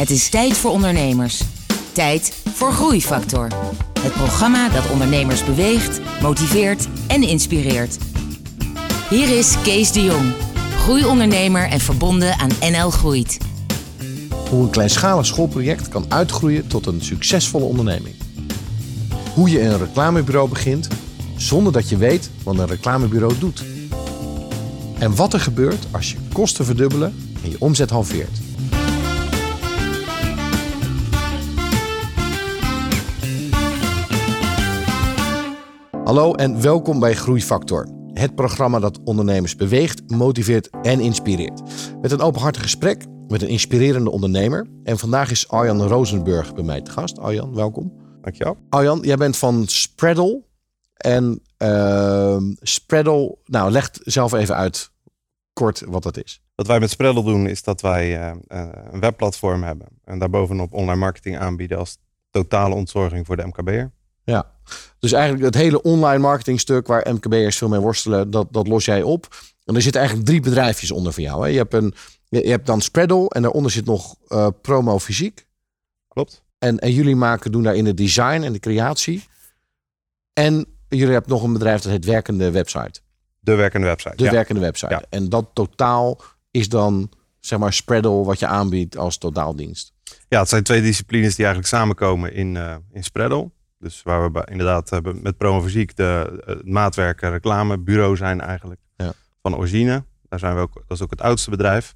Het is tijd voor ondernemers. Tijd voor Groeifactor. Het programma dat ondernemers beweegt, motiveert en inspireert. Hier is Kees de Jong, groeiondernemer en verbonden aan NL Groeit. Hoe een kleinschalig schoolproject kan uitgroeien tot een succesvolle onderneming. Hoe je een reclamebureau begint zonder dat je weet wat een reclamebureau doet. En wat er gebeurt als je kosten verdubbelen en je omzet halveert. Hallo en welkom bij Groeifactor. Het programma dat ondernemers beweegt, motiveert en inspireert. Met een openhartig gesprek met een inspirerende ondernemer. En vandaag is Arjan Rosenburg bij mij te gast. Arjan, welkom. Dankjewel. Arjan, jij bent van Spreadle. En uh, Spreadle, nou leg zelf even uit kort wat dat is. Wat wij met Spreadle doen is dat wij uh, een webplatform hebben. En daarbovenop online marketing aanbieden als totale ontzorging voor de MKB'er. Ja, dus eigenlijk het hele online marketingstuk waar MKB'ers veel mee worstelen, dat, dat los jij op. En er zitten eigenlijk drie bedrijfjes onder voor jou. Hè? Je, hebt een, je, hebt dan Spreadle en daaronder zit nog uh, Promo Fysiek. Klopt. En, en jullie maken, doen daarin het design en de creatie. En jullie hebben nog een bedrijf dat heet Werkende Website. De werkende website. De werkende website. Ja. En dat totaal is dan, zeg maar, Spreadle wat je aanbiedt als totaaldienst. Ja, het zijn twee disciplines die eigenlijk samenkomen in, uh, in Spreadle. Dus waar we inderdaad hebben met Promo Fysiek de het maatwerk reclamebureau zijn eigenlijk. Ja. Van origine. Daar zijn we ook, dat is ook het oudste bedrijf.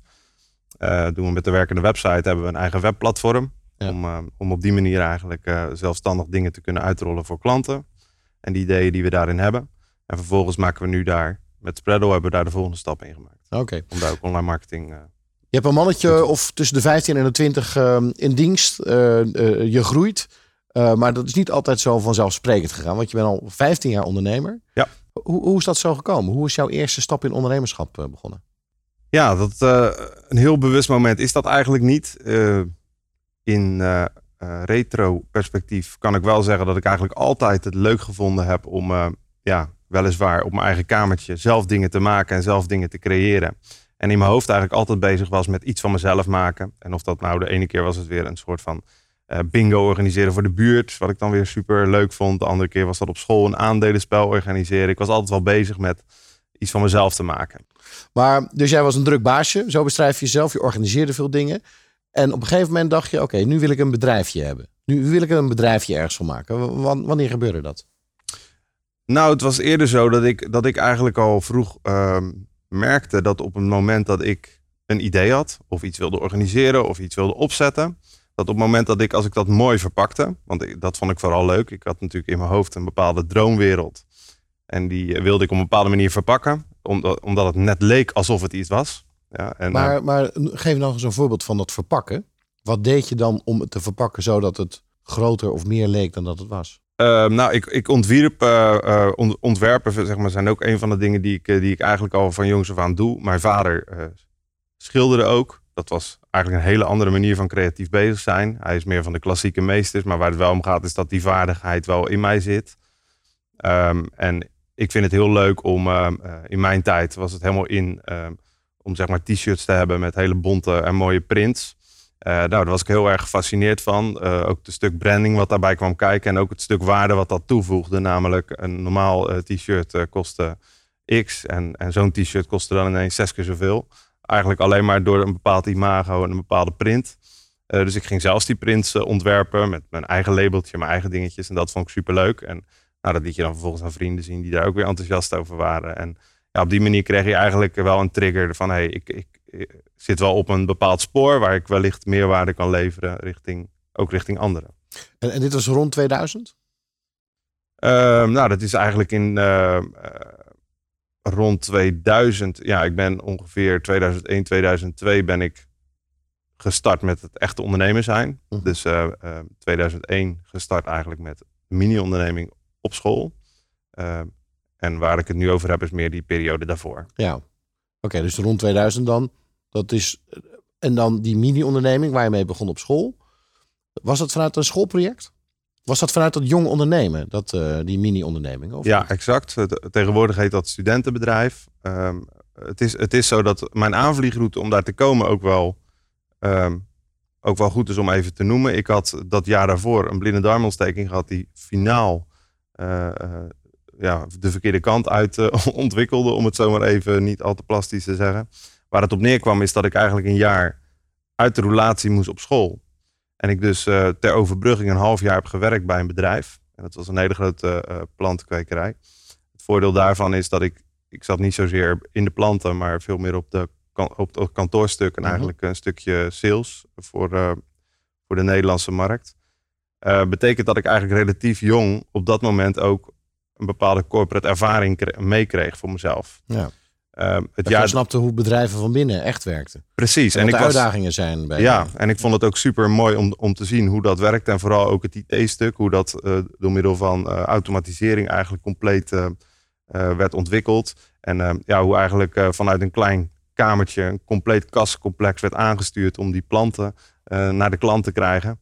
Uh, doen we met de werkende website hebben we een eigen webplatform. Ja. Om, uh, om op die manier eigenlijk uh, zelfstandig dingen te kunnen uitrollen voor klanten. En die ideeën die we daarin hebben. En vervolgens maken we nu daar, met Spreadle hebben we daar de volgende stap in gemaakt. Oké. Okay. Om daar ook online marketing... je hebt een mannetje of tussen de 15 en de 20 in dienst. je groeit. Uh, maar dat is niet altijd zo vanzelfsprekend gegaan, want je bent al 15 jaar ondernemer. Ja. Hoe, hoe is dat zo gekomen? Hoe is jouw eerste stap in ondernemerschap uh, begonnen? Ja, dat, uh, een heel bewust moment is dat eigenlijk niet. in retro perspectief kan ik wel zeggen dat ik eigenlijk altijd het leuk gevonden heb om, ja, weliswaar op mijn eigen kamertje zelf dingen te maken en zelf dingen te creëren. En in mijn hoofd eigenlijk altijd bezig was met iets van mezelf maken. En of dat nou de ene keer was het weer een soort van uh, bingo organiseren voor de buurt. Wat ik dan weer super leuk vond. De andere keer was dat op school een aandelenspel organiseren. Ik was altijd wel bezig met iets van mezelf te maken. Maar dus jij was een druk baasje. Zo beschrijf je jezelf. Je organiseerde veel dingen. En op een gegeven moment dacht je, oké, okay, nu wil ik een bedrijfje hebben. Nu wil ik een bedrijfje ergens van maken. Wanneer gebeurde dat? Nou, het was eerder zo dat ik, dat ik eigenlijk al vroeg uh, merkte dat op het moment dat ik een idee had, of iets wilde organiseren, of iets wilde opzetten, dat op het moment dat ik, als ik dat mooi verpakte, want ik, dat vond ik vooral leuk. Ik had natuurlijk in mijn hoofd een bepaalde droomwereld. En die wilde ik op een bepaalde manier verpakken, omdat, omdat het net leek alsof het iets was. Ja, en, maar, maar geef nog eens een voorbeeld van dat verpakken. Wat deed je dan om het te verpakken zodat het groter of meer leek dan dat het was? Uh, nou, ik, ik ontwierp, uh, ontwerpen zeg maar, zijn ook een van de dingen die ik, die ik eigenlijk al van jongs af aan doe. Mijn vader schilderde ook dat was eigenlijk een hele andere manier van creatief bezig zijn. Hij is meer van de klassieke meesters, maar waar het wel om gaat is dat die vaardigheid wel in mij zit. Um, en ik vind het heel leuk om, um, uh, in mijn tijd was het helemaal in, um, om zeg maar t-shirts te hebben met hele bonte en mooie prints. Uh, nou, daar was ik heel erg gefascineerd van. Uh, ook het stuk branding wat daarbij kwam kijken en ook het stuk waarde wat dat toevoegde. Namelijk een normaal t-shirt kostte X en, en zo'n t-shirt kostte dan ineens zes keer zoveel. Eigenlijk alleen maar door een bepaald imago en een bepaalde print. Uh, dus ik ging zelfs die prints uh, ontwerpen met mijn eigen labeltje, mijn eigen dingetjes. En dat vond ik super leuk. En nou, dat liet je dan vervolgens aan vrienden zien die daar ook weer enthousiast over waren. En ja, op die manier kreeg je eigenlijk wel een trigger van hey, ik, ik, ik zit wel op een bepaald spoor waar ik wellicht meerwaarde kan leveren richting, ook richting anderen. En, en dit was rond 2000? Uh, nou, dat is eigenlijk in uh, rond 2000, ja, ik ben ongeveer 2001, 2002 ben ik gestart met het echte ondernemer zijn. -huh. Dus uh, uh, 2001 gestart eigenlijk met mini-onderneming op school. Uh, en waar ik het nu over heb is meer die periode daarvoor. Ja, oké, okay, dus rond 2000 dan. Dat is, en dan die mini-onderneming waar je mee begon op school. Was dat vanuit een schoolproject? Was dat vanuit dat jong ondernemen, dat, uh, die mini-onderneming? Ja, exact. Tegenwoordig heet dat studentenbedrijf. Um, het, is, het is zo dat mijn aanvliegroute om daar te komen ook wel um, ook wel goed is om even te noemen. Ik had dat jaar daarvoor een blinde darmontsteking gehad die finaal uh, ja, de verkeerde kant uit ontwikkelde. Om het zomaar even niet al te plastisch te zeggen. Waar het op neerkwam is dat ik eigenlijk een jaar uit de roulatie moest op school. En ik dus ter overbrugging een half jaar heb gewerkt bij een bedrijf. En dat was een hele grote plantenkwekerij. Het voordeel daarvan is dat ik, ik zat niet zozeer in de planten, maar veel meer op de op het kantoorstuk en mhm. eigenlijk een stukje sales voor, uh, voor de Nederlandse markt. Uh, betekent dat ik eigenlijk relatief jong op dat moment ook een bepaalde corporate ervaring meekreeg voor mezelf. Ja. Uh, het jaar... snapte hoe bedrijven van binnen echt werkten. Precies. En, en ik de uitdagingen zijn bij. Ja, en ik vond het ook super mooi om, om te zien hoe dat werkt. En vooral ook het IT-stuk, hoe dat door middel van automatisering eigenlijk compleet werd ontwikkeld. En ja, hoe eigenlijk vanuit een klein kamertje, een compleet kassencomplex werd aangestuurd om die planten naar de klant te krijgen.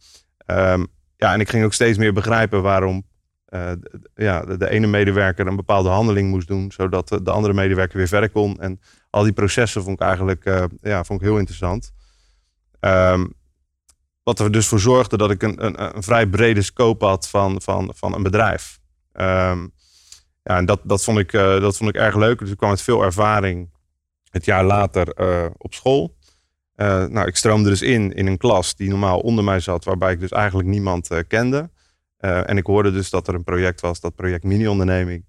Um, ja, en ik ging ook steeds meer begrijpen waarom uh, ja, de, ene medewerker een bepaalde handeling moest doen, zodat de, andere medewerker weer verder kon. En al die processen vond ik eigenlijk uh, ja, vond ik heel interessant. Um, wat er dus voor zorgde dat ik een, een, een vrij brede scope had van, van, van een bedrijf. Um, ja, en dat, dat, vond ik, dat vond ik erg leuk. Dus ik kwam met veel ervaring het jaar later op school. Nou, ik stroomde dus in in een klas die normaal onder mij zat, waarbij ik dus eigenlijk niemand uh, kende. en ik hoorde dus dat er een project was, dat project mini-onderneming.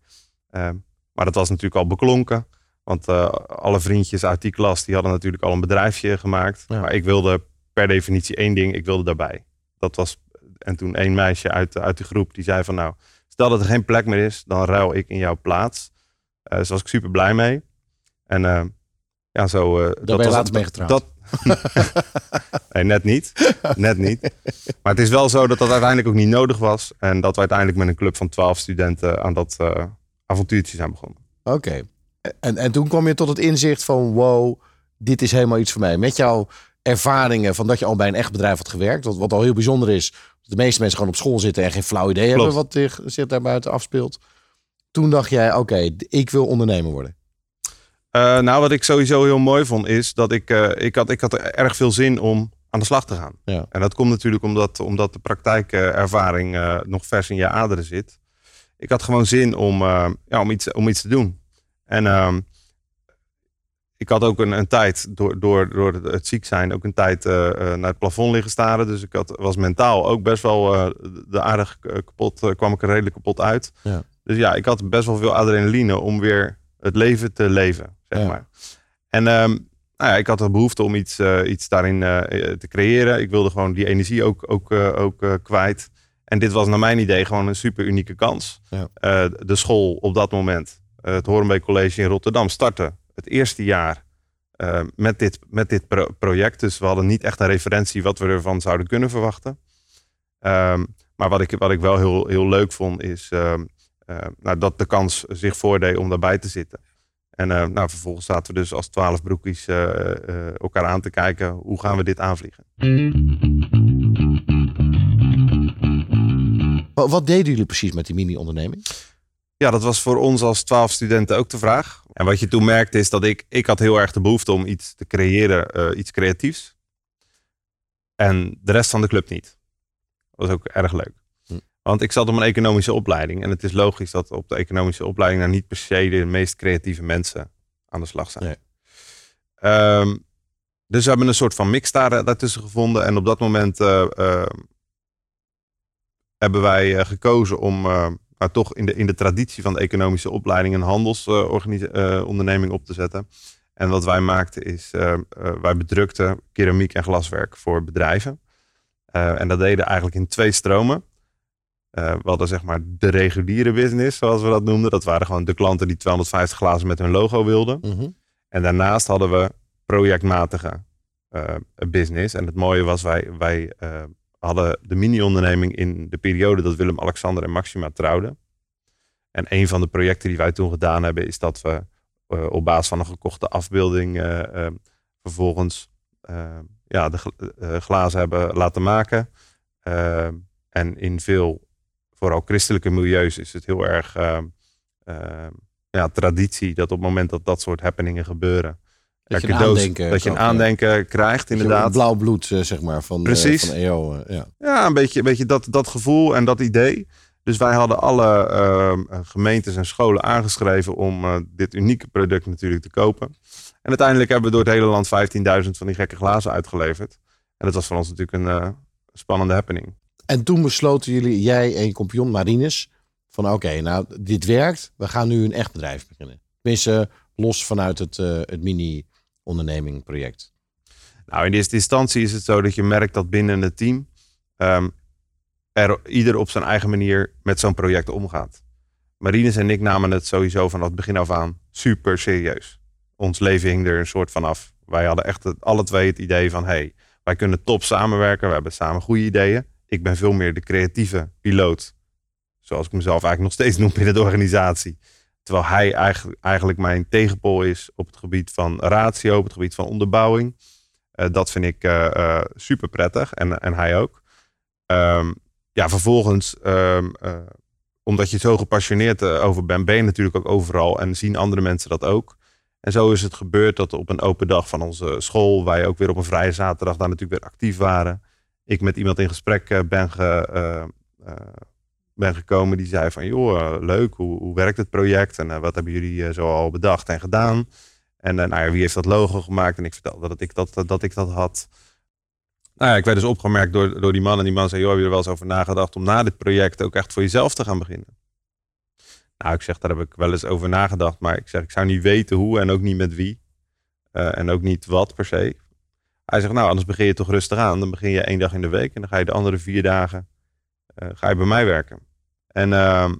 maar dat was natuurlijk al beklonken. Want alle vriendjes uit die klas die hadden natuurlijk al een bedrijfje gemaakt. Maar ik wilde per definitie één ding, ik wilde daarbij. Dat was, en toen één meisje uit, uit de groep die zei van nou, stel dat er geen plek meer is, dan ruil ik in jouw plaats. Dus was ik super blij mee. En ja, zo. Uh, dat ben je later mee getrouwd. Dat, nee, net niet. Net niet. Maar het is wel zo dat dat uiteindelijk ook niet nodig was. En dat we uiteindelijk met een club van twaalf studenten aan dat uh, avontuurtje zijn begonnen. Oké. En, en toen kwam je tot het inzicht van wow, dit is helemaal iets voor mij. Met jouw ervaringen van dat je al bij een echt bedrijf had gewerkt. Wat, wat al heel bijzonder is. De meeste mensen gewoon op school zitten en geen flauw idee hebben wat zich daar buiten afspeelt. Toen dacht jij, oké, ik wil ondernemer worden. Uh, nou, wat ik sowieso heel mooi vond, is dat ik, uh, ik, had, ik had erg veel zin om aan de slag te gaan. Ja. En dat komt natuurlijk omdat, omdat de praktijkervaring uh, nog vers in je aderen zit. Ik had gewoon zin om, ja, om, iets, om iets te doen. En ehm, ik had ook een, een tijd, door, door, door het ziek zijn, ook een tijd naar het plafond liggen staren. Dus ik had, was mentaal ook best wel de aardig kapot, kwam ik er redelijk kapot uit. Ja. Dus ja, ik had best wel veel adrenaline om weer het leven te leven zeg maar. En um, nou ja, ik had de behoefte om iets, uh, iets daarin uh, te creëren. Ik wilde gewoon die energie ook, ook, uh, ook kwijt. En dit was naar mijn idee gewoon een super unieke kans. Ja. de school op dat moment, het Horenbeek College in Rotterdam, startte het eerste jaar met dit, met dit pro project. Dus we hadden niet echt een referentie wat we ervan zouden kunnen verwachten. Um, maar wat ik, wat ik wel heel, heel leuk vond, is nou, dat de kans zich voordeed om daarbij te zitten. En uh, nou, vervolgens zaten we dus als twaalf broekies uh, uh, elkaar aan te kijken. Hoe gaan we dit aanvliegen? Wat deden jullie precies met die mini-onderneming? Ja, dat was voor ons als twaalf studenten ook de vraag. En wat je toen merkte is dat ik, ik had heel erg de behoefte om iets te creëren, iets creatiefs. En de rest van de club niet. Dat was ook erg leuk. Want ik zat op een economische opleiding. En het is logisch dat op de economische opleiding nou niet per se de meest creatieve mensen aan de slag zijn. Nee. Ehm, dus we hebben een soort van mix daar, daartussen gevonden. En op dat moment uh, uh, hebben wij uh, gekozen om nou, toch in de, in de traditie van de economische opleiding een handelsonderneming op te zetten. En wat wij maakten is, wij bedrukten keramiek en glaswerk voor bedrijven. en dat deden eigenlijk in twee stromen. Uh, we hadden zeg maar de reguliere business, zoals we dat noemden. Dat waren gewoon de klanten die 250 glazen met hun logo wilden. Mhm. En daarnaast hadden we projectmatige uh, business. En het mooie was, wij, wij uh, hadden de mini-onderneming in de periode dat Willem, Alexander en Maxima trouwden. En een van de projecten die wij toen gedaan hebben, is dat we op basis van een gekochte afbeelding vervolgens ja, de glazen hebben laten maken. en in veel vooral christelijke milieus is het heel erg uh, ja, traditie dat op het moment dat dat soort happeningen gebeuren, Dat je cadeaus, aandenken dat je een aandenken krijgt, inderdaad. Blauw bloed, eh, zeg maar, van, eh, Precies. van EO. eh, ja. Ja, een beetje, een beetje dat, dat gevoel en dat idee. Dus wij hadden alle ehm, eh, gemeentes en scholen aangeschreven om dit unieke product natuurlijk te kopen. En uiteindelijk hebben we door het hele land 15.000 van die gekke glazen uitgeleverd. En dat was voor ons natuurlijk een spannende happening. En toen besloten jullie, jij en je Marines, van oké, nou dit werkt, we gaan nu een echt bedrijf beginnen. Tenminste, los vanuit het, eh, het mini-onderneming project. Nou, in eerste instantie is het zo dat je merkt dat binnen het team ehm, er ieder op zijn eigen manier met zo'n project omgaat. Marines en ik namen het sowieso vanaf het begin af aan super serieus. Ons leven hing er een soort van af. Wij hadden echt alle twee het idee van, hey, wij kunnen top samenwerken. We hebben samen goede ideeën. Ik ben veel meer de creatieve piloot. Zoals ik mezelf eigenlijk nog steeds noem binnen de organisatie. Terwijl hij eigenlijk, eigenlijk mijn tegenpol is op het gebied van ratio, op het gebied van onderbouwing. Eh, dat vind ik super prettig en, en hij ook. Ehm, ja, vervolgens, ehm, eh, omdat je zo gepassioneerd eh, over bent, ben je natuurlijk ook overal en zien andere mensen dat ook. En zo is het gebeurd dat op een open dag van onze school, wij ook weer op een vrije zaterdag daar natuurlijk weer actief waren. Ik met iemand in gesprek eh, ben, ge, eh, eh, ben gekomen die zei van, joh, leuk, hoe, hoe werkt het project en wat hebben jullie zo al bedacht en gedaan? En nou wie heeft dat logo gemaakt? En ik vertelde dat ik dat, dat, ik dat had. Nou ja, ik werd dus opgemerkt door, door die man. En die man zei, joh, heb je er wel eens over nagedacht om na dit project ook echt voor jezelf te gaan beginnen? Nou, ik zeg, daar heb ik wel eens over nagedacht. Maar ik zeg, ik zou niet weten hoe en ook niet met wie. En ook niet wat per se. Hij zegt, nou, anders begin je toch rustig aan. Dan begin je één dag in de week. En dan ga je de andere vier dagen eh, ga je bij mij werken. En ehm,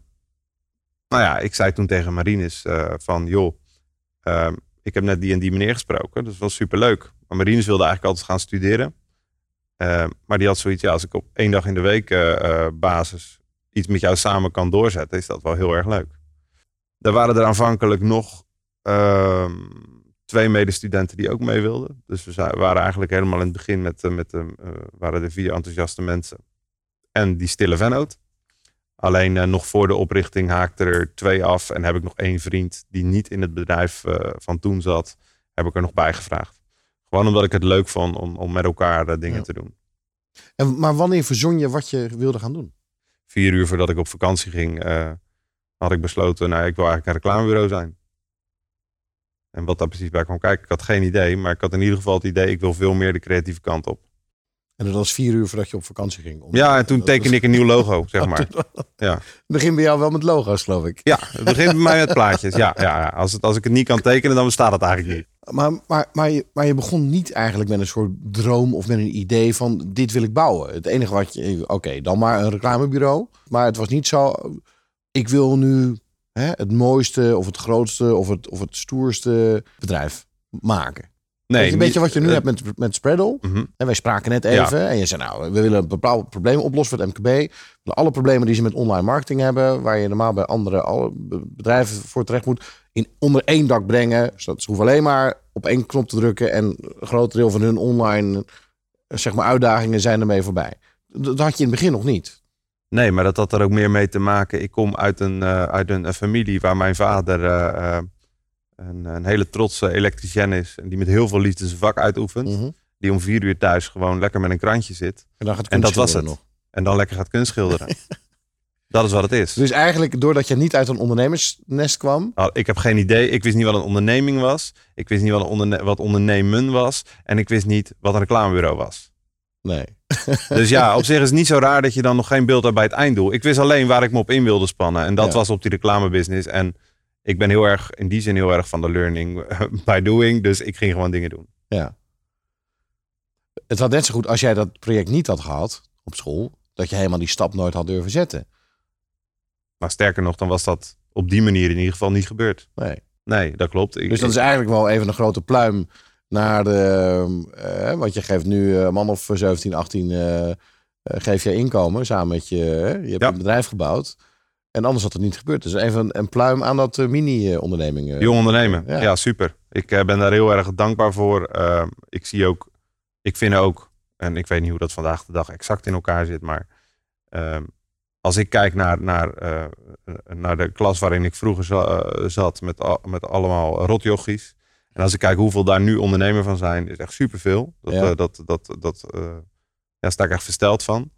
nou ja, ik zei toen tegen Marines eh, van, joh, ehm, ik heb net die en die meneer gesproken. Dat was superleuk. Maar Marines wilde eigenlijk altijd gaan studeren. Uh, maar die had zoiets, ja, als ik op één dag in de week uh, basis iets met jou samen kan doorzetten, is dat wel heel erg leuk. Er waren er aanvankelijk nog twee medestudenten die ook mee wilden. Dus we waren eigenlijk helemaal in het begin met, met de, waren er vier enthousiaste mensen. En die stille vennoot. Alleen uh, nog voor de oprichting haakte er twee af. En heb ik nog één vriend die niet in het bedrijf uh, van toen zat, heb ik er nog bij gevraagd. Gewoon omdat ik het leuk vond om, om met elkaar dingen ja. te doen. En, maar wanneer verzon je wat je wilde gaan doen? Vier uur voordat ik op vakantie ging, had ik besloten, nou, ik wil eigenlijk een reclamebureau zijn. En wat daar precies bij kwam kijken, ik had geen idee. Maar ik had in ieder geval het idee, ik wil veel meer de creatieve kant op. En dat was vier uur voordat je op vakantie ging? Om... Ja, en toen tekende ik een nieuw logo, zeg maar. Ja. Het begint bij jou wel met logo's, geloof ik. Ja, het begint bij mij met plaatjes. Ja, ja, ja. Als, het, als ik het niet kan tekenen, dan bestaat het eigenlijk niet. Maar, maar, maar, je, maar je begon niet eigenlijk met een soort droom of met een idee van dit wil ik bouwen. Het enige wat je, oké, okay, dan maar een reclamebureau. Maar het was niet zo, ik wil nu hè, het mooiste of het grootste of het, of het stoerste bedrijf maken. Nee, een beetje wat je nu uh, hebt met, met Spreadle. Uh -huh. En wij spraken net even. Ja. En je zei, nou, we willen een bepaald probleem oplossen voor het MKB. Alle problemen die ze met online marketing hebben, waar je normaal bij andere alle bedrijven voor terecht moet, in onder één dak brengen. Zodat ze hoeven alleen maar op één knop te drukken en een groot deel van hun online zeg maar, uitdagingen zijn ermee voorbij. Dat had je in het begin nog niet. Nee, maar dat had er ook meer mee te maken. Ik kom uit een, uh, uit een, een, familie waar mijn vader uh, een, een, hele trotse elektricien is. En die met heel veel liefde zijn vak uitoefent. Mhm. Die om vier uur thuis gewoon lekker met een krantje zit. En, dan gaat en dat was het. Nog. En dan lekker gaat kunstschilderen. dat is wat het is. Dus eigenlijk doordat je niet uit een ondernemersnest kwam. Nou, ik heb geen idee. Ik wist niet wat een onderneming was. Ik wist niet wat, een onderne wat ondernemen was. En ik wist niet wat een reclamebureau was. Nee. dus ja, op zich is het niet zo raar dat je dan nog geen beeld hebt bij het einddoel. Ik wist alleen waar ik me op in wilde spannen. En dat ja. was op die reclamebusiness. En ik ben heel erg, in die zin heel erg van de learning by doing. Dus ik ging gewoon dingen doen. Ja. Het had net zo goed als jij dat project niet had gehad op school. Dat je helemaal die stap nooit had durven zetten. Maar sterker nog, dan was dat op die manier in ieder geval niet gebeurd. Nee. Nee, dat klopt. Ik, dus dat is eigenlijk wel even een grote pluim naar de. Uh, want je geeft nu een man of 17, 18. Uh, geef je inkomen samen met je. je hebt ja. een bedrijf gebouwd. En anders had het niet gebeurd. Dus even een pluim aan dat mini-onderneming. Jong ondernemen. Ja. ja. super. Ik ben daar heel erg dankbaar voor. Uh, ik zie ook, ik vind ook, en ik weet niet hoe dat vandaag de dag exact in elkaar zit, maar ehm, als ik kijk naar, naar, naar de klas waarin ik vroeger zat met, met allemaal rotjochies. En als ik kijk hoeveel daar nu ondernemer van zijn, is echt superveel. Dat, Ja. eh, dat, dat, dat eh, ja, daar sta ik echt versteld van.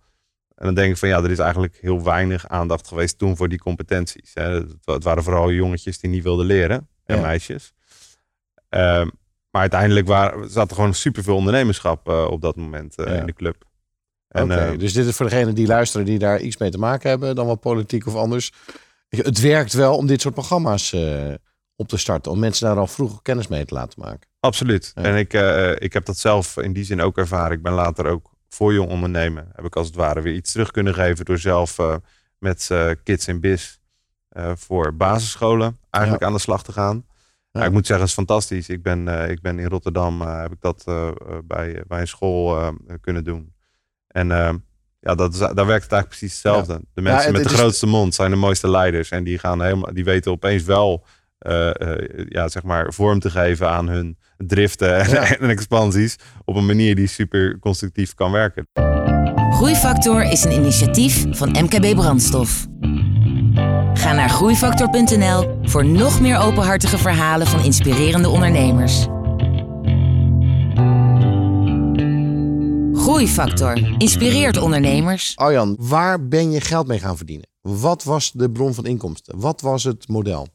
En dan denk ik van ja, er is eigenlijk heel weinig aandacht geweest toen voor die competenties. Hè. Het, waren vooral jongetjes die niet wilden leren en Ja. meisjes. Ehm, maar uiteindelijk waren, zat er gewoon superveel ondernemerschap eh, op dat moment in de club. En, eh, dus dit is voor degenen die luisteren die daar iets mee te maken hebben, dan wel politiek of anders. Het werkt wel om dit soort programma's op te starten, om mensen daar al vroeg kennis mee te laten maken. Absoluut. Ja. En ik, eh, ik heb dat zelf in die zin ook ervaren. Ik ben later ook voor jong ondernemen. Heb ik als het ware weer iets terug kunnen geven door zelf eh, met eh, Kids in Biz voor basisscholen eigenlijk aan de slag te gaan. Nou, ik moet zeggen, het is fantastisch. Ik ben, ik ben in Rotterdam, heb ik dat bij, bij een school kunnen doen. En ja, dat is, daar werkt het eigenlijk precies hetzelfde. De mensen en met de grootste mond zijn de mooiste leiders. En die, gaan helemaal, die weten opeens wel eh, eh, ja, zeg maar vorm te geven aan hun driften en, Ja. en expansies. Op een manier die super constructief kan werken. Groeifactor is een initiatief van MKB Brandstof. Ga naar groeifactor.nl voor nog meer openhartige verhalen van inspirerende ondernemers. Groeifactor inspireert ondernemers. Arjan, waar ben je geld mee gaan verdienen? Wat was de bron van inkomsten? Wat was het model?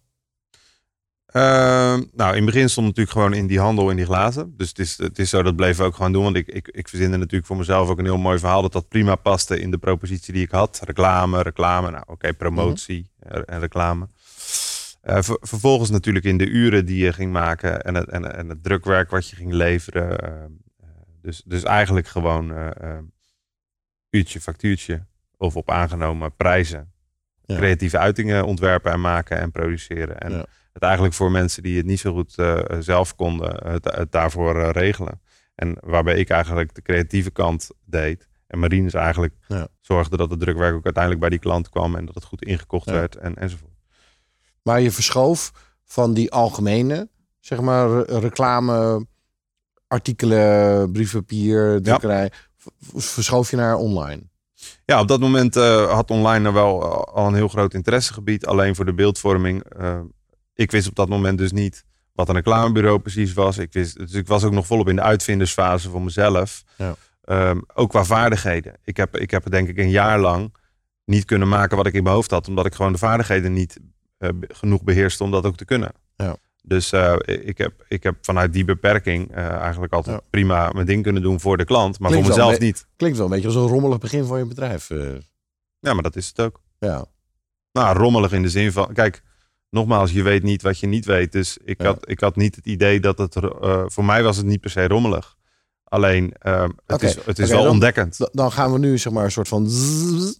Ehm, nou, in het begin stond natuurlijk gewoon in die handel in die glazen. Dus het is, het is zo, dat bleef we ook gewoon doen. Want ik, ik, ik verzinde natuurlijk voor mezelf ook een heel mooi verhaal. Dat dat prima paste in de propositie die ik had. Reclame, reclame. Nou, oké, promotie eh, en reclame. Eh, ver- vervolgens natuurlijk in de uren die je ging maken. En het, en, en het drukwerk wat je ging leveren. eh, eh, dus, dus eigenlijk gewoon eh, eh, uurtje, factuurtje. Of op aangenomen prijzen. Ja. Creatieve uitingen ontwerpen en maken en produceren. En Ja. Het eigenlijk voor mensen die het niet zo goed eh, zelf konden, het, het daarvoor eh, regelen. En waarbij ik eigenlijk de creatieve kant deed. En Marines eigenlijk Ja. zorgde dat het drukwerk ook uiteindelijk bij die klant kwam. En dat het goed ingekocht Ja. werd en, enzovoort. Maar je verschoof van die algemene, zeg maar, re- reclame, artikelen, briefpapier, drukkerij, v- verschoof je naar online. Ja, op dat moment eh, had online er wel al een heel groot interessegebied. Alleen voor de beeldvorming. Ik wist op dat moment dus niet wat een reclamebureau precies was. Ik wist, dus ik was ook nog volop in de uitvindersfase voor mezelf. Ja. Ehm, ook qua vaardigheden. Ik heb, ik heb denk ik een jaar lang niet kunnen maken wat ik in mijn hoofd had. Omdat ik gewoon de vaardigheden niet eh, genoeg beheerste om dat ook te kunnen. Ja. Dus eh, ik, heb, ik heb vanuit die beperking eh, eigenlijk altijd Ja. prima mijn ding kunnen doen voor de klant. Maar Klinkt voor mezelf niet. Klinkt wel een beetje als een rommelig begin van je bedrijf. Ja, maar dat is het ook. ja. Nou, rommelig in de zin van, kijk, nogmaals, je weet niet wat je niet weet. Dus ik, Ja. had, ik had niet het idee dat het, eh, voor mij was het niet per se rommelig. Alleen, eh, het is, het is wel dan- ontdekkend. Dan gaan we nu zeg maar een soort van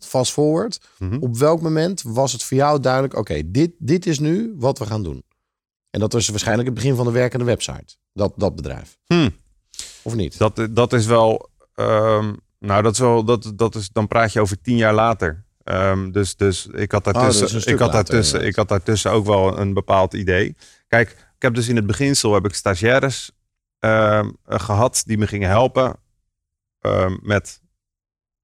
fast forward. Mhm. Op welk moment was het voor jou duidelijk, oké, dit, dit is nu wat we gaan doen? En dat was waarschijnlijk het begin van de werkende website. Dat, dat bedrijf. Hm. Of niet? Dat, dat is wel, ehm, nou, dat is wel, dat, dat is, dan praat je over tien jaar later. Ehm, dus, dus ik had Oh, daartussen, ik had daartussen, ik had daartussen ook wel een bepaald idee. Kijk, ik heb dus in het beginsel heb ik stagiaires ehm, eh, gehad die me gingen helpen ehm, met,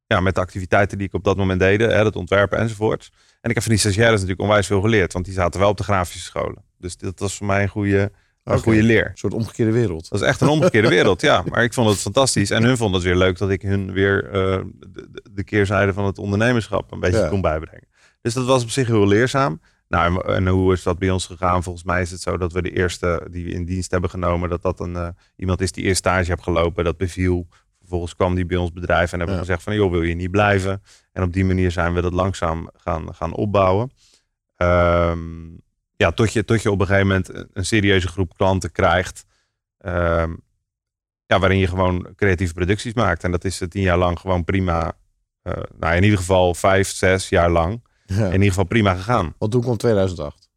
ja, met de activiteiten die ik op dat moment deed, hè, het ontwerpen enzovoort. En ik heb van die stagiaires natuurlijk onwijs veel geleerd, want die zaten wel op de grafische scholen. Dus dat was voor mij een goede, een goede leer. Een soort omgekeerde wereld. Dat is echt een omgekeerde wereld, ja. Maar ik vond het fantastisch. En hun vonden het weer leuk dat ik hun weer eh, de, de- de keerzijde van het ondernemerschap een beetje Ja. kon bijbrengen. Dus dat was op zich heel leerzaam. Nou, en, en hoe is dat bij ons gegaan? Volgens mij is het zo dat we de eerste die we in dienst hebben genomen, dat dat een, eh, iemand is die eerst stage heeft gelopen, dat beviel. Vervolgens kwam die bij ons bedrijf en hebben we Ja. gezegd van, joh, wil je niet blijven? En op die manier zijn we dat langzaam gaan, gaan opbouwen. Ehm, ja, tot je, tot je op een gegeven moment een, serieuze groep klanten krijgt. ehm, ja, waarin je gewoon creatieve producties maakt. En dat is tien jaar lang gewoon prima. eh, nou, in ieder geval vijf, zes jaar lang. Ja. In ieder geval prima gegaan. Want toen kwam 2008.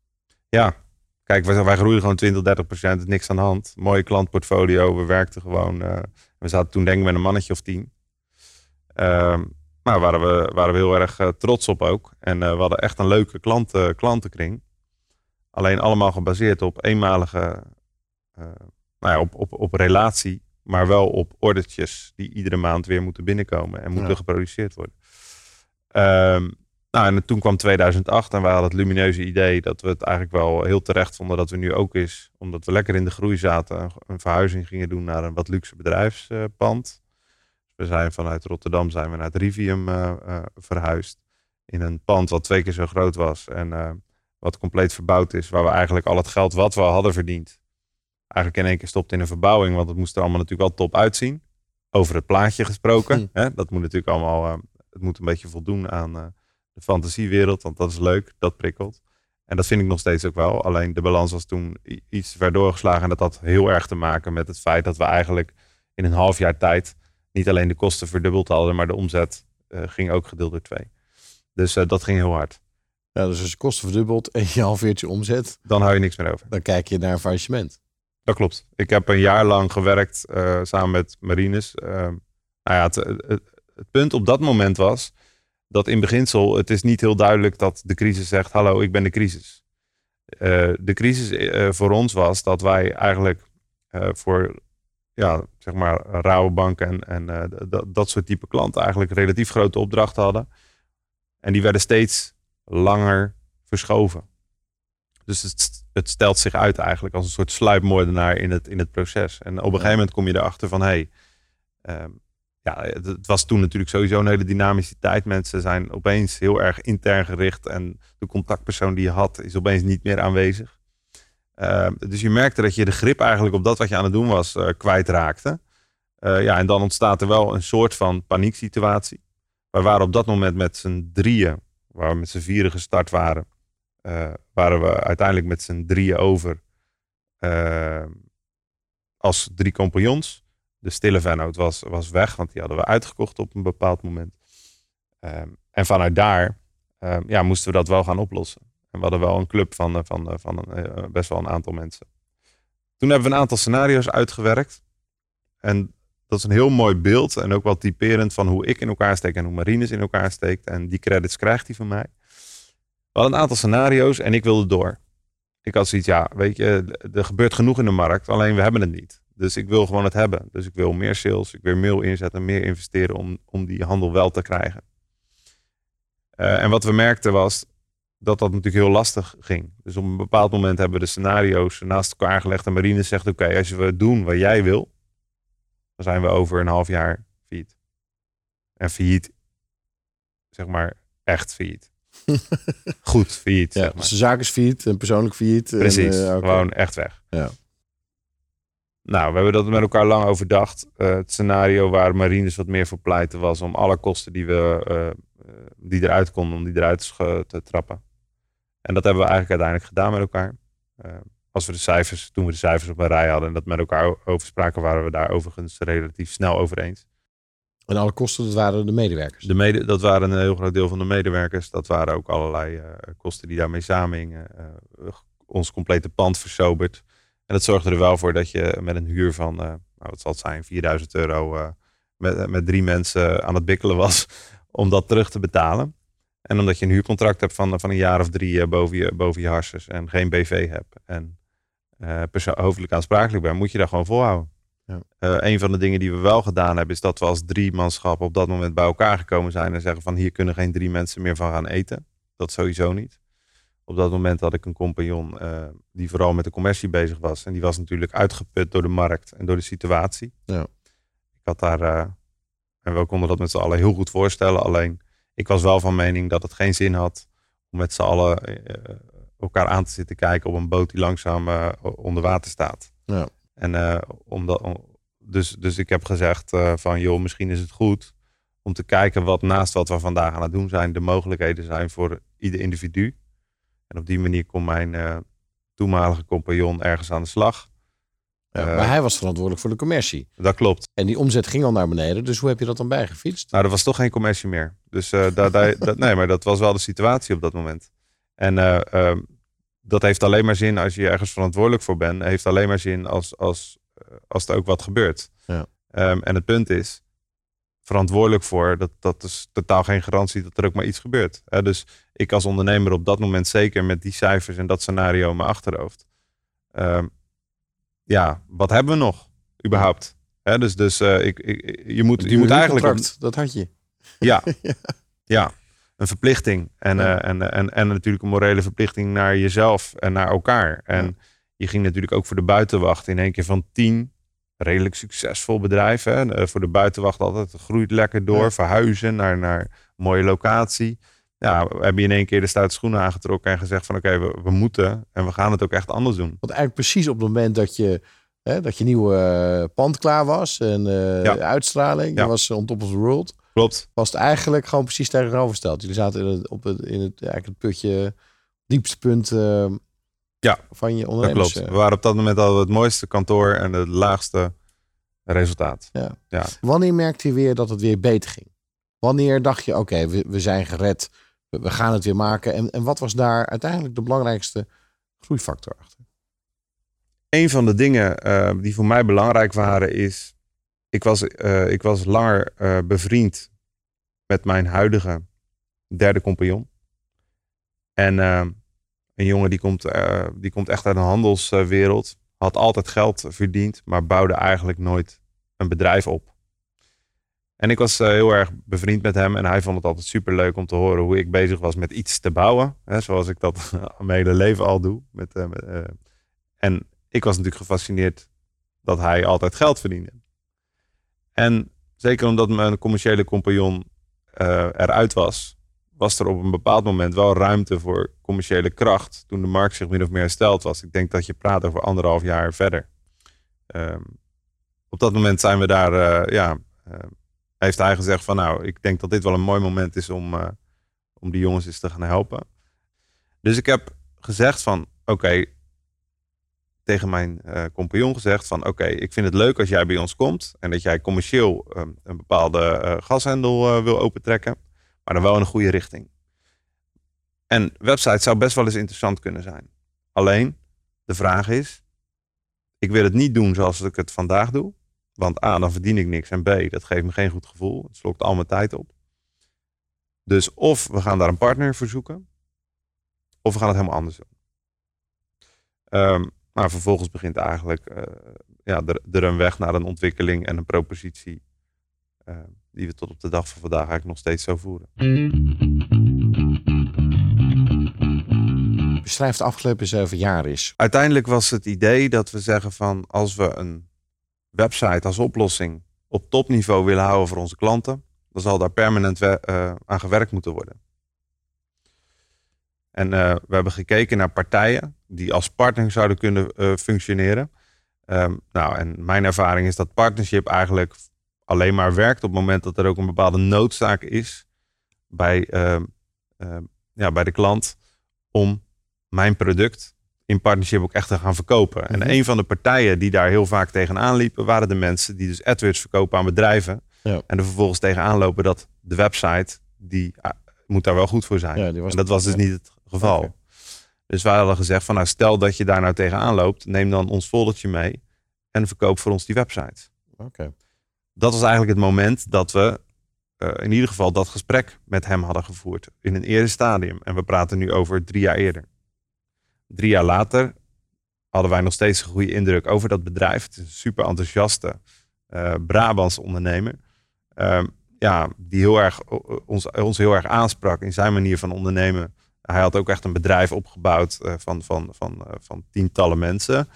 Ja, kijk, wij, wij groeiden gewoon 20, 30 procent. Niks aan de hand. Mooie klantportfolio. We werkten gewoon. eh, we zaten toen denk ik met een mannetje of tien. Ehm, maar waren we, waren we heel erg eh, trots op ook. En we hadden echt een leuke klanten, klantenkring. Alleen allemaal gebaseerd op eenmalige, eh, nou ja, op, op, op relatie. Maar wel op ordertjes die iedere maand weer moeten binnenkomen en moeten Ja. geproduceerd worden. Ehm, Nou, en toen kwam 2008 en we hadden het lumineuze idee dat we het eigenlijk wel heel terecht vonden dat we nu ook is, omdat we lekker in de groei zaten, een verhuizing gingen doen naar een wat luxe bedrijfspand. We zijn vanuit Rotterdam zijn we naar het Rivium uh, uh, verhuisd. In een pand wat twee keer zo groot was en uh, wat compleet verbouwd is, waar we eigenlijk al het geld wat we hadden verdiend, eigenlijk in één keer stopt in een verbouwing, want het moest er allemaal natuurlijk wel top uitzien. Over het plaatje gesproken. Hm. Hè? Dat moet natuurlijk allemaal, het moet een beetje voldoen aan de fantasiewereld, want dat is leuk, dat prikkelt. En dat vind ik nog steeds ook wel. Alleen de balans was toen iets ver doorgeslagen. En dat had heel erg te maken met het feit dat we eigenlijk in een half jaar tijd niet alleen de kosten verdubbeld hadden, maar de omzet uh, ging ook gedeeld door twee. Dus uh, dat ging heel hard. Ja, dus als je kosten verdubbeld en je halveert je omzet, dan hou je niks meer over. Dan kijk je naar een faillissement. Dat klopt. Ik heb een jaar lang gewerkt uh, samen met Marines. nou ja, het, het, het, punt op dat moment was dat in beginsel het is niet heel duidelijk dat de crisis zegt: hallo, ik ben de crisis. Uh, de crisis voor ons was dat wij eigenlijk voor ja, zeg maar rauwe banken en, en dat soort type klanten eigenlijk relatief grote opdrachten hadden. En die werden steeds langer verschoven. Dus het, het, stelt zich uit eigenlijk als een soort sluipmoordenaar in het, in het proces. En op een gegeven moment kom je erachter van hé, hey, um, ja, het, was toen natuurlijk sowieso een hele dynamische tijd. Mensen zijn opeens heel erg intern gericht en de contactpersoon die je had is opeens niet meer aanwezig. Uh, dus je merkte dat je de grip eigenlijk op dat wat je aan het doen was uh, kwijtraakte. Uh, ja, en dan ontstaat er wel een soort van panieksituatie. We waren op dat moment met z'n drieën, waar we met z'n vieren gestart waren, uh, waren we uiteindelijk met z'n drieën over als drie compagnons de stille vennoot was, was weg, want die hadden we uitgekocht op een bepaald moment. Um, en vanuit daar um, ja, moesten we dat wel gaan oplossen. En we hadden wel een club van, eh, van, eh, van, eh, best wel een aantal mensen. Toen hebben we een aantal scenario's uitgewerkt. En dat is een heel mooi beeld en ook wel typerend van hoe ik in elkaar steek en hoe Marines in elkaar steekt. En die credits krijgt hij van mij. We hadden een aantal scenario's en ik wilde door. Ik had zoiets, ja, weet je, er gebeurt genoeg in de markt, alleen we hebben het niet. Dus ik wil gewoon het hebben. Dus ik wil meer sales, ik wil mail inzetten, meer investeren om, om die handel wel te krijgen. Uh, en wat we merkten was dat dat natuurlijk heel lastig ging. Dus op een bepaald moment hebben we de scenario's naast elkaar gelegd. En Marine zegt: Oké, als we doen wat jij wil, dan zijn we over een half jaar failliet. En failliet, zeg maar, echt failliet. Goed failliet. Ja, zeg maar. Dus de zaak is failliet en persoonlijk failliet. Precies, en, uh, okay. gewoon echt weg. Ja. Nou, we hebben dat met elkaar lang overdacht. Uh, het scenario waar Marines wat meer voor pleiten was om alle kosten die, we, uh, die eruit konden, om die eruit te trappen. En dat hebben we eigenlijk uiteindelijk gedaan met elkaar. Als we de cijfers, toen we de cijfers op een rij hadden en dat met elkaar over spraken, waren we daar overigens relatief snel over eens. En alle kosten, dat waren de medewerkers? De mede, dat waren een heel groot deel van de medewerkers. Dat waren ook allerlei kosten die daarmee samenhingen. ons complete pand versoberd. En dat zorgde er wel voor dat je met een huur van, uh, nou, wat zal het zijn, 4000 euro met, met drie mensen aan het bikkelen was om dat terug te betalen. En omdat je een huurcontract hebt van, van een jaar of drie uh, boven, je, boven je harses en geen BV hebt en hoofdelijk aansprakelijk bent, moet je daar gewoon volhouden. Ja. een van de dingen die we wel gedaan hebben, is dat we als drie manschappen op dat moment bij elkaar gekomen zijn en zeggen van hier kunnen geen drie mensen meer van gaan eten. Dat sowieso niet. Op dat moment had ik een compagnon uh, die vooral met de commercie bezig was. En die was natuurlijk uitgeput door de markt en door de situatie. Ja. Ik had daar, uh, en we konden dat met z'n allen heel goed voorstellen. Alleen ik was wel van mening dat het geen zin had om met z'n allen uh, elkaar aan te zitten kijken op een boot die langzaam onder water staat. Ja. En omdat, dus, dus ik heb gezegd van joh, misschien is het goed om te kijken wat naast wat we vandaag aan het doen zijn, de mogelijkheden zijn voor ieder individu. En op die manier kon mijn uh, toenmalige compagnon ergens aan de slag. Ja, maar hij was verantwoordelijk voor de commercie. Dat klopt. En die omzet ging al naar beneden. Dus hoe heb je dat dan bijgefietst? Nou, er was toch geen commercie meer. Dus uh, daar, daar, dat, nee, maar dat was wel de situatie op dat moment. En ehm, dat heeft alleen maar zin als je ergens verantwoordelijk voor bent. Heeft alleen maar zin als, als, als er ook wat gebeurt. Ja. Um, en het punt is, verantwoordelijk voor. Dat, dat is totaal geen garantie dat er ook maar iets gebeurt. Dus ik als ondernemer op dat moment zeker met die cijfers en dat scenario in mijn achterhoofd. Um, ja, wat hebben we nog überhaupt? Hè? Dus, dus uh, ik, ik, je moet, je moet eigenlijk... dat had je. Ja, ja. een verplichting. En, Ja. eh, en, en, en natuurlijk een morele verplichting naar jezelf en naar elkaar. En Ja. je ging natuurlijk ook voor de buitenwacht in één keer van tien redelijk succesvol bedrijf. Hè? En, eh, voor de buitenwacht altijd groeit lekker door. Verhuizen naar, naar een mooie locatie. Ja, we hebben in één keer de stoute schoenen aangetrokken en gezegd van oké, we, we moeten en we gaan het ook echt anders doen. Want eigenlijk precies op het moment dat je, hè, dat je nieuwe eh, pand klaar was en eh, Ja. uitstraling, je Ja. was on top of the world, Klopt. was het eigenlijk gewoon precies tegenovergesteld. Jullie zaten in het, op het, in het, eigenlijk het putje, diepste punt eh, Ja, van je Dat ondernemers. klopt. eh. We waren op dat moment al het mooiste kantoor en het laagste resultaat. Ja. Ja. Wanneer merkte je weer dat het weer beter ging? Wanneer dacht je, oké, we, we zijn gered, we, we gaan het weer maken. En, en wat was daar uiteindelijk de belangrijkste groeifactor achter? Een van de dingen eh, die voor mij belangrijk waren is, ik was, eh, ik was langer eh, bevriend met mijn huidige derde compagnon. En eh, een jongen die komt, die komt echt uit een handelswereld, had altijd geld verdiend, maar bouwde eigenlijk nooit een bedrijf op. En ik was heel erg bevriend met hem en hij vond het altijd super leuk om te horen hoe ik bezig was met iets te bouwen. Hè, zoals ik dat mijn hele leven al doe. Met, en ik was natuurlijk gefascineerd dat hij altijd geld verdiende. En zeker omdat mijn commerciële compagnon eh, eruit was, was er op een bepaald moment wel ruimte voor commerciële kracht. Toen de markt zich min of meer hersteld was. Ik denk dat je praat over anderhalf jaar verder. Ehm, op dat moment zijn we daar, eh, ja, eh, heeft hij gezegd van nou, ik denk dat dit wel een mooi moment is om, om die jongens eens te gaan helpen. Dus ik heb gezegd van oké, tegen mijn eh, compagnon gezegd van oké, ik vind het leuk als jij bij ons komt en dat jij commercieel eh, een bepaalde eh, gashendel eh, wil opentrekken, maar dan wel in een goede richting. En website zou best wel eens interessant kunnen zijn. Alleen, de vraag is, ik wil het niet doen zoals ik het vandaag doe. Want A, dan verdien ik niks. En B, dat geeft me geen goed gevoel. Het slokt al mijn tijd op. Dus of we gaan daar een partner voor zoeken. Of we gaan het helemaal anders doen. Ehm, maar vervolgens begint eigenlijk eh, ja, er, er een weg naar een ontwikkeling en een propositie. eh, die we tot op de dag van vandaag eigenlijk nog steeds zo voeren. Beschrijf de afgelopen zeven jaar eens. Uiteindelijk was het idee dat we zeggen van als we een website als oplossing op topniveau willen houden voor onze klanten, dan zal daar permanent we- eh, aan gewerkt moeten worden. En eh, we hebben gekeken naar partijen die als partner zouden kunnen eh, functioneren. Ehm, nou, en mijn ervaring is dat partnership eigenlijk alleen maar werkt op het moment dat er ook een bepaalde noodzaak is bij, ehm, ehm, ja, bij de klant om mijn product in partnership ook echt te gaan verkopen. Mhm. En een van de partijen die daar heel vaak tegenaan liepen, waren de mensen die dus AdWords verkopen aan bedrijven. Ja. En er vervolgens tegenaan lopen dat de website, die ah, moet daar wel goed voor zijn. Ja, en dat was dus niet het geval. Dus wij hadden gezegd van nou stel dat je daar nou tegenaan loopt, neem dan ons foldertje mee en verkoop voor ons die website. Oké. Dat was eigenlijk het moment dat we eh, in ieder geval dat gesprek met hem hadden gevoerd in een eerder stadium. En we praten nu over drie jaar eerder. Drie jaar later hadden wij nog steeds een goede indruk over dat bedrijf. Het is een super enthousiaste eh Brabants ondernemer. Ehm, ja, die heel erg, ons, ons heel erg aansprak in zijn manier van ondernemen. Hij had ook echt een bedrijf opgebouwd eh, van, van, van, eh, van tientallen mensen.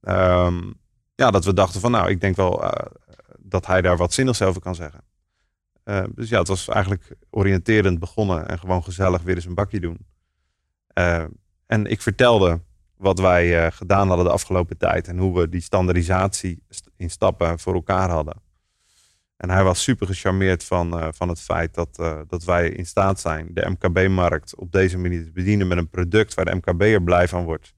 Ehm, ja, dat we dachten van nou, ik denk wel eh, dat hij daar wat zinnigs over kan zeggen. Dus ja, het was eigenlijk oriënterend begonnen en gewoon gezellig weer eens een bakje doen. En ik vertelde wat wij gedaan hadden de afgelopen tijd en hoe we die standaardisatie st- in stappen voor elkaar hadden. En hij was super gecharmeerd van, eh, van het feit dat, eh, dat wij in staat zijn de MKB-markt op deze manier te bedienen met een product waar de MKB'er blij van wordt.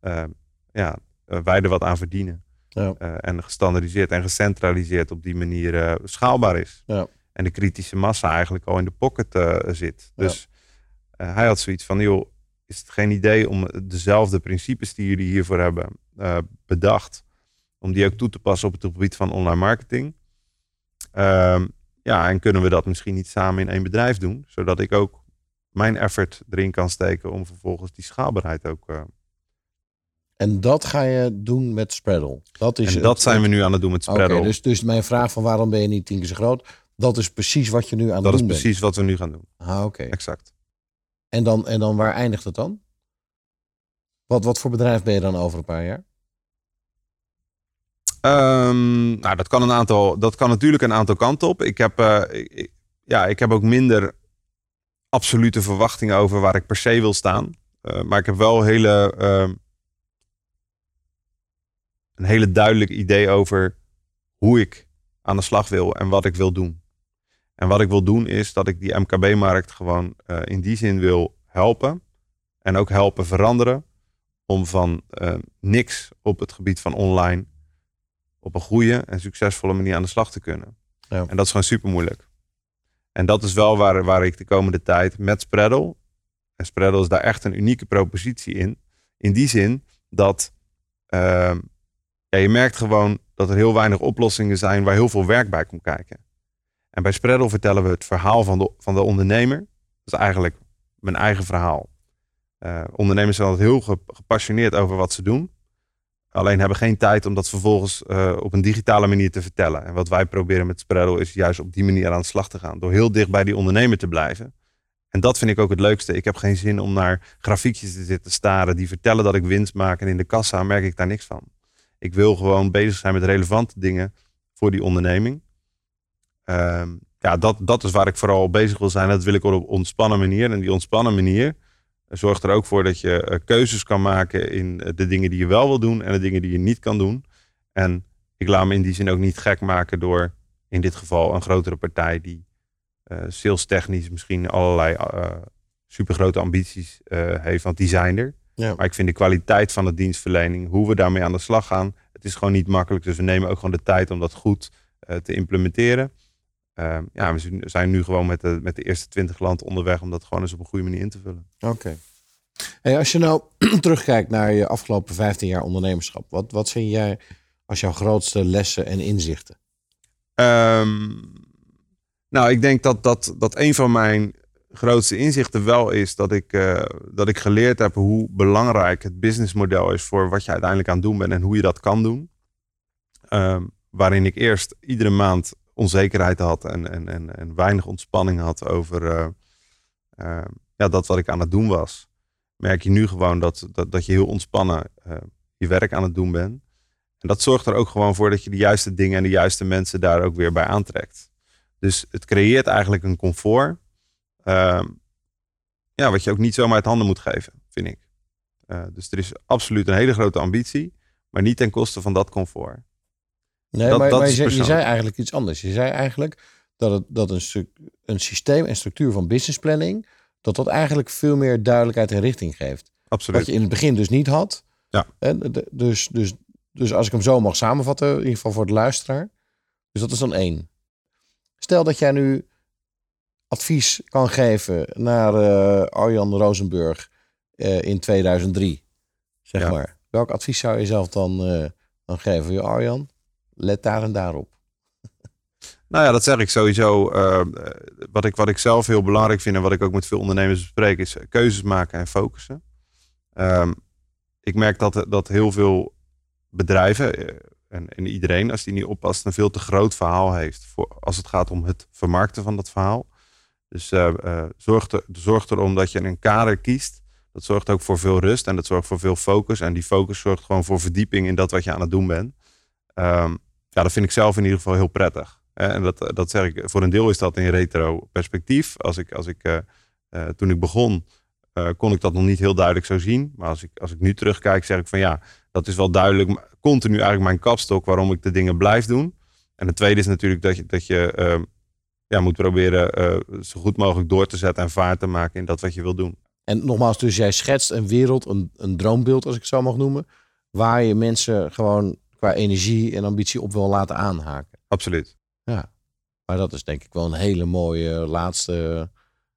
Eh, ja, wij er wat aan verdienen. Ja. En gestandaardiseerd en gecentraliseerd op die manier schaalbaar is. Ja. En de kritische massa eigenlijk al in de pocket zit. Dus hij had zoiets van, joh, is het geen idee om dezelfde principes die jullie hiervoor hebben bedacht, om die ook toe te passen op het gebied van online marketing? Ehm, ja, en kunnen we dat misschien niet samen in één bedrijf doen, zodat ik ook mijn effort erin kan steken om vervolgens die schaalbaarheid ook. eh, En dat ga je doen met Spreadle. Dat is en het- dat zijn we nu aan het doen met Spreadle. dus, dus mijn vraag van waarom ben je niet tien keer zo groot? Dat is precies wat je nu aan het Dat is doen bent. precies wat we nu gaan doen. Ah, oké. Exact. En, dan, en dan waar eindigt het dan? Wat, wat voor bedrijf ben je dan over een paar jaar? Ehm, nou, dat kan, een aantal, dat kan natuurlijk een aantal kanten op. Ik heb, eh, ja, ik heb ook minder absolute verwachtingen over waar ik per se wil staan. Eh, maar ik heb wel hele, ehm, een hele duidelijk idee over hoe ik aan de slag wil en wat ik wil doen. En wat ik wil doen is dat ik die MKB-markt gewoon eh, in die zin wil helpen. En ook helpen veranderen. Om van niks op het gebied van online op een goede en succesvolle manier aan de slag te kunnen. Ja. En dat is gewoon super moeilijk. En dat is wel waar, waar ik de komende tijd met Spreadle. En Spreadle is daar echt een unieke propositie in. In die zin dat ehm, ja, je merkt gewoon dat er heel weinig oplossingen zijn waar heel veel werk bij komt kijken. En bij Spreadle vertellen we het verhaal van de, van de ondernemer. Dat is eigenlijk mijn eigen verhaal. Eh, ondernemers zijn altijd heel ge- gepassioneerd over wat ze doen. Alleen hebben geen tijd om dat vervolgens eh, op een digitale manier te vertellen. En wat wij proberen met Spreadle is juist op die manier aan de slag te gaan. Door heel dicht bij die ondernemer te blijven. En dat vind ik ook het leukste. Ik heb geen zin om naar grafiekjes te zitten staren die vertellen dat ik winst maak. En in de kassa merk ik daar niks van. Ik wil gewoon bezig zijn met relevante dingen voor die onderneming. Ehm, ja, dat, dat is waar ik vooral bezig wil zijn. Dat wil ik op een ontspannen manier. En die ontspannen manier zorgt er ook voor dat je eh, keuzes kan maken in eh, de dingen die je wel wil doen en de dingen die je niet kan doen. En ik laat me in die zin ook niet gek maken door in dit geval een grotere partij die eh sales technisch misschien allerlei supergrote ambities heeft, want die zijn er. Ja. Maar ik vind de kwaliteit van de dienstverlening, hoe we daarmee aan de slag gaan, het is gewoon niet makkelijk. Dus we nemen ook gewoon de tijd om dat goed te implementeren. Ehm, ja, we zijn- nu gewoon met de, met de eerste twintig landen onderweg om dat gewoon eens op een goede manier in te vullen. Oké. Hey, als je nou terugkijkt naar je afgelopen 15 jaar ondernemerschap, wat, wat vind jij als jouw grootste lessen en inzichten? Ehm, nou, ik denk dat, dat, dat een van mijn grootste inzichten wel is dat ik, eh, dat ik geleerd heb hoe belangrijk het businessmodel is voor wat je uiteindelijk aan het doen bent en hoe je dat kan doen. Ehm, waarin ik eerst iedere maand onzekerheid had en, en, en, en weinig ontspanning had over eh, eh, ja, dat wat ik aan het doen was. Merk je nu gewoon dat, dat, dat je heel ontspannen eh, je werk aan het doen bent. En dat zorgt er ook gewoon voor dat je de juiste dingen en de juiste mensen daar ook weer bij aantrekt. Dus het creëert eigenlijk een comfort. ehm, ja, wat je ook niet zomaar uit handen moet geven, vind ik. Dus er is absoluut een hele grote ambitie, maar niet ten koste van dat comfort. Nee, Dat- maar, dat maar je, zei, je persoonlijk. zei eigenlijk iets anders. Je zei eigenlijk dat, het, dat een, stuk, een systeem en structuur van business planning, dat dat eigenlijk veel meer duidelijkheid en richting geeft. Absoluut. Wat je in het begin dus niet had. Ja. En dus, dus, dus als ik hem zo mag samenvatten, in ieder geval voor de luisteraar. Dus dat is dan één. Stel dat jij nu advies kan geven naar eh, Arjan Rosenburg eh, in 2003, zeg Ja. maar. Welk advies zou je zelf dan, eh, dan geven? Ja, Arjan, let daar en daarop. Nou ja, dat zeg ik sowieso. eh, eh, wat, ik, wat ik zelf heel belangrijk vind en wat ik ook met veel ondernemers bespreek, is keuzes maken en focussen. Ehm, ik merk dat, dat heel veel bedrijven eh, en, en iedereen, als die niet oppast, een veel te groot verhaal heeft voor, als het gaat om het vermarkten van dat verhaal. Dus eh, eh, zorg, er, zorg erom dat je een kader kiest. Dat zorgt ook voor veel rust en dat zorgt voor veel focus. En die focus zorgt gewoon voor verdieping in dat wat je aan het doen bent. Ehm, ja, dat vind ik zelf in ieder geval heel prettig. En dat, dat zeg ik, voor een deel is dat in retro perspectief. Als ik, als ik, eh, eh, toen ik begon, eh, kon ik dat nog niet heel duidelijk zo zien. Maar als ik, als ik nu terugkijk, zeg ik van ja, dat is wel duidelijk. Continu eigenlijk mijn kapstok waarom ik de dingen blijf doen. En het tweede is natuurlijk dat je, dat je ehm, ja, moet proberen zo goed mogelijk door te zetten en vaart te maken in dat wat je wil doen. En nogmaals, dus jij schetst een wereld, een, een droombeeld, als ik het zo mag noemen, waar je mensen gewoon qua energie en ambitie op wil laten aanhaken. Absoluut. Ja, maar dat is denk ik wel een hele mooie laatste,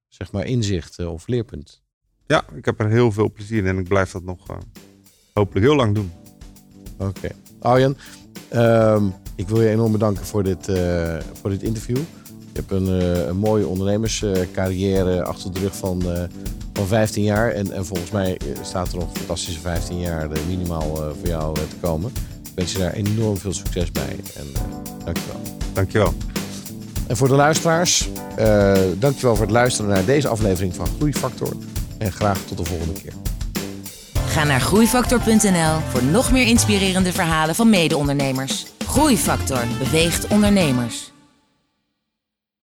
zeg maar, inzicht eh, of leerpunt. Ja, ik heb er heel veel plezier in en ik blijf dat nog eh, hopelijk heel lang doen. Oké. Arjan, ehm, ik wil je enorm bedanken voor dit, eh, voor dit interview. Je hebt een, een mooie ondernemerscarrière achter de rug van, van 15 jaar. En, en volgens mij staat er nog fantastische 15 jaar minimaal voor jou te komen. Ik wens je daar enorm veel succes bij. En uh, dankjewel. Dankjewel. En voor de luisteraars, uh, dankjewel voor het luisteren naar deze aflevering van Groeifactor. En graag tot de volgende keer. Ga naar groeifactor.nl voor nog meer inspirerende verhalen van mede-ondernemers. Groeifactor beweegt ondernemers.